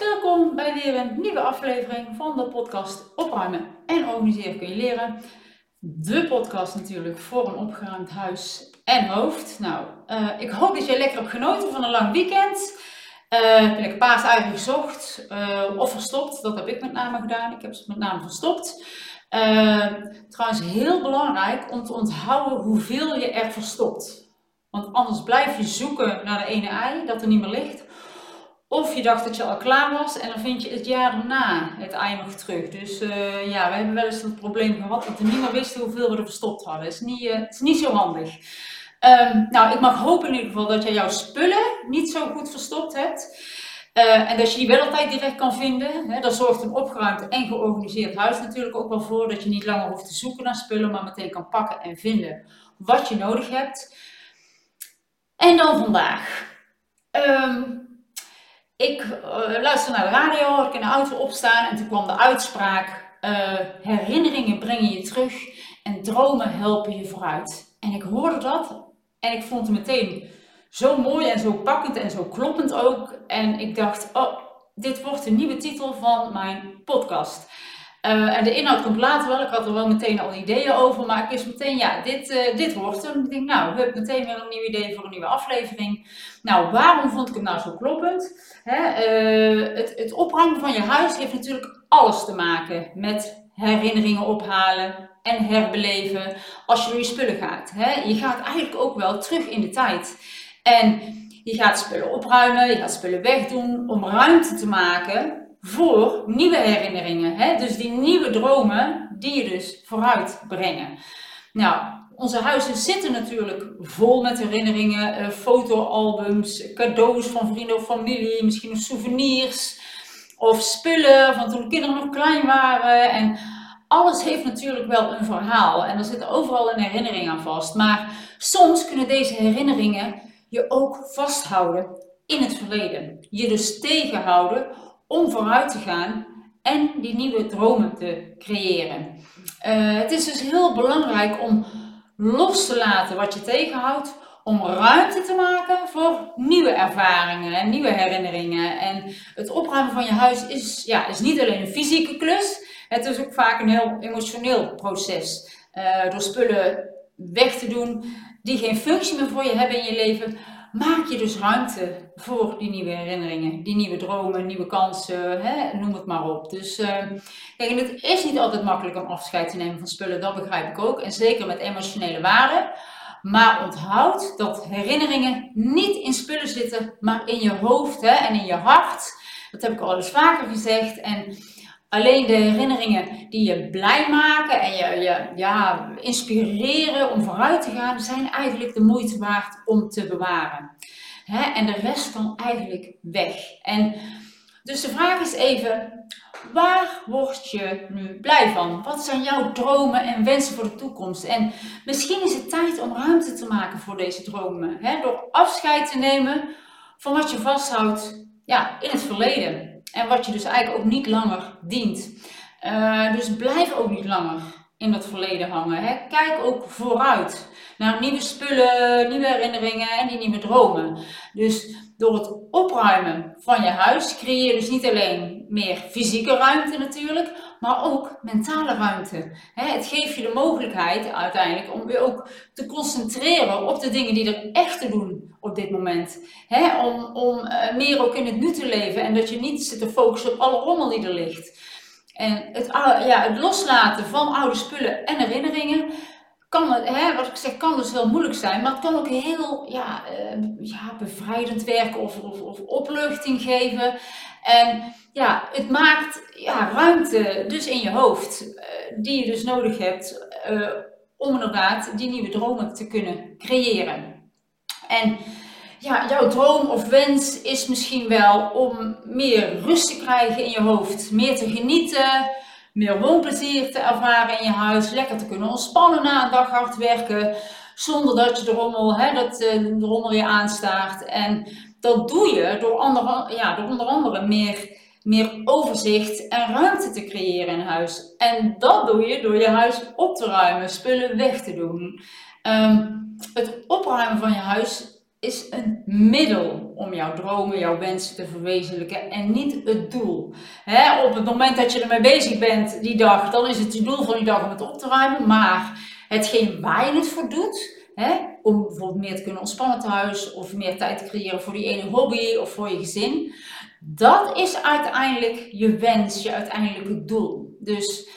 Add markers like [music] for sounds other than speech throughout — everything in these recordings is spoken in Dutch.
Welkom bij weer een nieuwe aflevering van de podcast Opruimen en Organiseren kun je leren. De podcast natuurlijk voor een opgeruimd huis en hoofd. Nou, uh, ik hoop dat je lekker hebt genoten van een lang weekend. Uh, heb je lekker paaseieren gezocht uh, of verstopt. Dat heb ik met name gedaan. Ik heb ze met name verstopt. trouwens, heel belangrijk om te onthouden hoeveel je er verstopt. Want anders blijf je zoeken naar de ene ei dat er niet meer ligt. Of je dacht dat je al klaar was en dan vind je het jaar daarna het ei nog terug. Dus uh, ja, we hebben wel eens het probleem gehad dat we niet meer wisten hoeveel we er verstopt hadden. Het is niet, uh, het is niet zo handig. Um, nou, ik mag hopen in ieder geval dat je jouw spullen niet zo goed verstopt hebt. Uh, en dat je die wel altijd direct kan vinden. Hè. Dat zorgt een opgeruimd en georganiseerd huis natuurlijk ook wel voor. Dat je niet langer hoeft te zoeken naar spullen, maar meteen kan pakken en vinden wat je nodig hebt. En dan vandaag. Um, ik uh, luisterde naar de radio, ik in de auto opstaan en toen kwam de uitspraak: uh, herinneringen brengen je terug en dromen helpen je vooruit. En ik hoorde dat en ik vond het meteen zo mooi en zo pakkend en zo kloppend ook. En ik dacht: oh, dit wordt een nieuwe titel van mijn podcast. Uh, en de inhoud komt later wel. Ik had er wel meteen al ideeën over. Maar ik wist meteen, ja, dit, uh, dit wordt hem. Ik denk, nou, we hebben meteen weer een nieuw idee voor een nieuwe aflevering. Nou, waarom vond ik hem nou zo kloppend? Hè, uh, het, het opruimen van je huis heeft natuurlijk alles te maken met herinneringen ophalen en herbeleven als je door je spullen gaat. Hè. Je gaat eigenlijk ook wel terug in de tijd. En je gaat spullen opruimen, je gaat spullen wegdoen om ruimte te maken voor nieuwe herinneringen. Hè? Dus die nieuwe dromen die je dus vooruit brengen. Nou, onze huizen zitten natuurlijk vol met herinneringen, uh, fotoalbums, cadeaus van vrienden of familie, misschien nog souvenirs of spullen van toen de kinderen nog klein waren. En alles heeft natuurlijk wel een verhaal en er zit overal een herinnering aan vast. Maar soms kunnen deze herinneringen je ook vasthouden in het verleden. Je dus tegenhouden om vooruit te gaan en die nieuwe dromen te creëren. Uh, het is dus heel belangrijk om los te laten wat je tegenhoudt, om ruimte te maken voor nieuwe ervaringen en nieuwe herinneringen. En het opruimen van je huis is, ja, is niet alleen een fysieke klus, het is ook vaak een heel emotioneel proces. Uh, door spullen weg te doen die geen functie meer voor je hebben in je leven, maak je dus ruimte voor die nieuwe herinneringen, die nieuwe dromen, nieuwe kansen, hè, noem het maar op. Dus uh, kijk, en het is niet altijd makkelijk om afscheid te nemen van spullen, dat begrijp ik ook. En zeker met emotionele waarde. Maar onthoud dat herinneringen niet in spullen zitten, maar in je hoofd hè, en in je hart. Dat heb ik al eens vaker gezegd. En Alleen de herinneringen die je blij maken en je, je ja, inspireren om vooruit te gaan, zijn eigenlijk de moeite waard om te bewaren. en de rest kan eigenlijk weg. En dus de vraag is even, waar word je nu blij van? Wat zijn jouw dromen en wensen voor de toekomst? En misschien is het tijd om ruimte te maken voor deze dromen. door afscheid te nemen van wat je vasthoudt ja, in het verleden. En wat je dus eigenlijk ook niet langer dient. Uh, dus blijf ook niet langer in dat verleden hangen. Hè. Kijk ook vooruit naar nieuwe spullen, nieuwe herinneringen en die nieuwe dromen. Dus door het opruimen van je huis creëer je dus niet alleen meer fysieke ruimte natuurlijk, maar ook mentale ruimte. Het geeft je de mogelijkheid uiteindelijk om je ook te concentreren op de dingen die er echt te doen op dit moment. Om, om eh, meer ook in het nu te leven en dat je niet zit te focussen op alle rommel die er ligt. En het, ja, het loslaten van oude spullen en herinneringen het, hè, wat ik zeg, kan dus heel moeilijk zijn, maar het kan ook heel ja, uh, ja, bevrijdend werken of, of, of, opluchting geven. En ja, het maakt ja, ruimte dus in je hoofd, uh, die je dus nodig hebt uh, om inderdaad die nieuwe dromen te kunnen creëren. En ja, jouw droom of wens is misschien wel om meer rust te krijgen in je hoofd, meer te genieten, meer woonplezier te ervaren in je huis, lekker te kunnen ontspannen na een dag hard werken, zonder dat je de rommel, hè, dat, eh, de rommel je aanstaart. En dat doe je door, andere, ja, door onder andere meer, meer overzicht en ruimte te creëren in huis. En dat doe je door je huis op te ruimen, spullen weg te doen. Um, het opruimen van je huis is een middel om jouw dromen, jouw wensen te verwezenlijken en niet het doel. op het moment dat je ermee bezig bent die dag, dan is het je doel van die dag om het op te ruimen. Maar hetgeen waar je het voor doet, om bijvoorbeeld meer te kunnen ontspannen thuis of meer tijd te creëren voor die ene hobby of voor je gezin, dat is uiteindelijk je wens, je uiteindelijke doel. Dus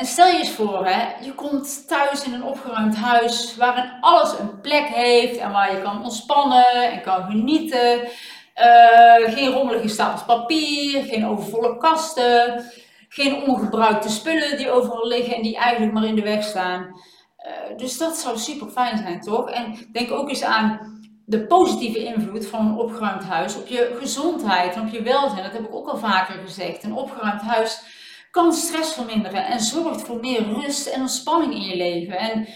en stel je eens voor, hè, je komt thuis in een opgeruimd huis waarin alles een plek heeft en waar je kan ontspannen en kan genieten. Uh, geen rommelige stapels papier, geen overvolle kasten, geen ongebruikte spullen die overal liggen en die eigenlijk maar in de weg staan. Uh, dus dat zou super fijn zijn, toch? En denk ook eens aan de positieve invloed van een opgeruimd huis op je gezondheid en op je welzijn. Dat heb ik ook al vaker gezegd. Een opgeruimd huis kan stress verminderen en zorgt voor meer rust en ontspanning in je leven. En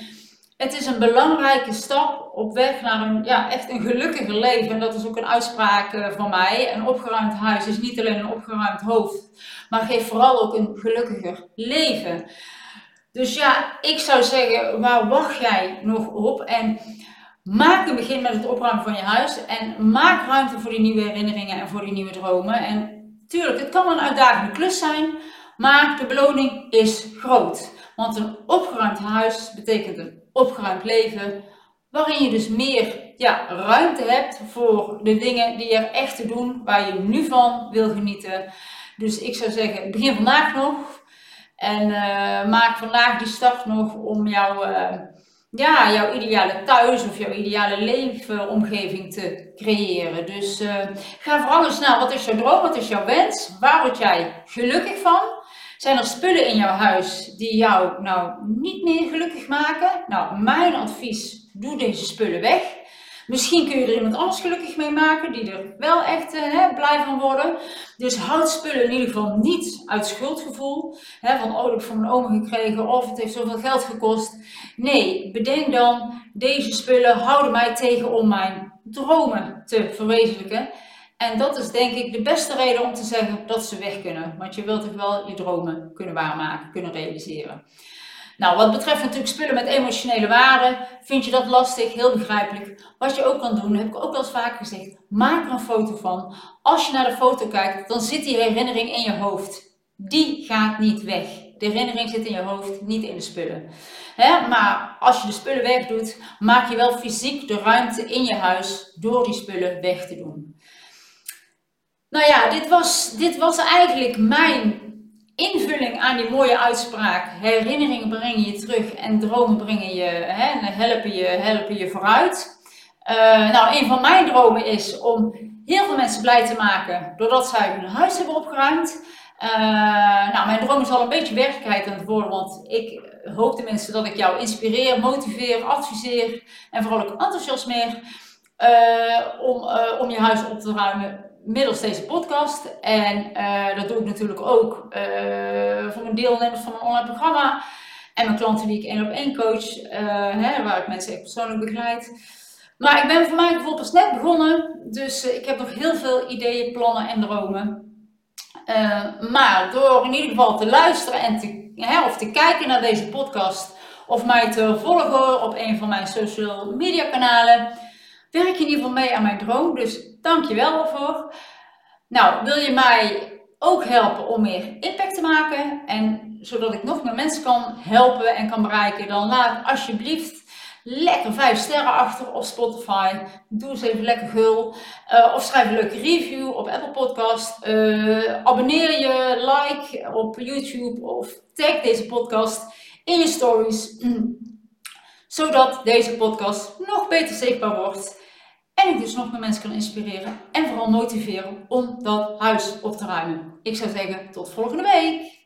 het is een belangrijke stap op weg naar een, ja, echt een gelukkiger leven. En dat is ook een uitspraak eh, van mij. Een opgeruimd huis is niet alleen een opgeruimd hoofd, maar geeft vooral ook een gelukkiger leven. Dus ja, ik zou zeggen, waar wacht jij nog op? En maak een begin met het opruimen van je huis. En maak ruimte voor die nieuwe herinneringen en voor die nieuwe dromen. En tuurlijk, het kan een uitdagende klus zijn. Maar de beloning is groot. Want een opgeruimd huis betekent een opgeruimd leven. Waarin je dus meer ja, ruimte hebt voor de dingen die er echt te doen, waar je nu van wil genieten. Dus ik zou zeggen, begin vandaag nog. En uh, maak vandaag die start nog om jouw, uh, ja, jouw ideale thuis of jouw ideale leefomgeving te creëren. Dus uh, ga vooral eens naar wat is jouw droom, wat is jouw wens, waar word jij gelukkig van? Zijn er spullen in jouw huis die jou nou niet meer gelukkig maken? Nou, mijn advies, doe deze spullen weg. Misschien kun je er iemand anders gelukkig mee maken, die er wel echt uh, blij van worden. Dus houd spullen in ieder geval niet uit schuldgevoel. Hè, van, oh, dat heb ik van mijn oom gekregen, of het heeft zoveel geld gekost. Nee, bedenk dan, deze spullen houden mij tegen om mijn dromen te verwezenlijken. En dat is denk ik de beste reden om te zeggen dat ze weg kunnen. Want je wilt toch wel je dromen kunnen waarmaken, kunnen realiseren. Nou, wat betreft natuurlijk spullen met emotionele waarde, vind je dat lastig, heel begrijpelijk. Wat je ook kan doen, heb ik ook al eens vaak gezegd, maak er een foto van. Als je naar de foto kijkt, dan zit die herinnering in je hoofd. Die gaat niet weg. De herinnering zit in je hoofd, niet in de spullen. maar als je de spullen wegdoet, maak je wel fysiek de ruimte in je huis door die spullen weg te doen. Nou ja, dit was, dit was eigenlijk mijn invulling aan die mooie uitspraak. Herinneringen brengen je terug en dromen brengen je, hè, helpen, je, helpen je vooruit. Uh, nou, een van mijn dromen is om heel veel mensen blij te maken doordat zij hun huis hebben opgeruimd. Uh, nou, mijn droom is al een beetje werkelijkheid aan het worden, want ik hoop tenminste dat ik jou inspireer, motiveer, adviseer en vooral ook enthousiasmeer uh, om, om je huis op te ruimen middels deze podcast. En uh, dat doe ik natuurlijk ook uh, voor mijn deelnemers van mijn online programma. En mijn klanten die ik één op één coach, uh, hè, waar ik mensen echt persoonlijk begeleid. Maar ik ben voor mij bijvoorbeeld pas net begonnen. Dus ik heb nog heel veel ideeën, plannen en dromen. maar door in ieder geval te luisteren en te, hè, of te kijken naar deze podcast. Of mij te volgen op een van mijn social media kanalen werk je in ieder geval mee aan mijn droom. Dus dank je wel daarvoor. Nou, wil je mij ook helpen om meer impact te maken en zodat ik nog meer mensen kan helpen en kan bereiken, dan laat alsjeblieft lekker 5 sterren achter op Spotify. Doe eens even lekker gul. Uh, of schrijf een leuke review op Apple Podcast. Uh, abonneer je, like op YouTube of tag deze podcast in je stories. [clears throat] Zodat deze podcast nog beter zichtbaar wordt. En ik dus nog meer mensen kan inspireren en vooral motiveren om dat huis op te ruimen. Ik zou zeggen, tot volgende week!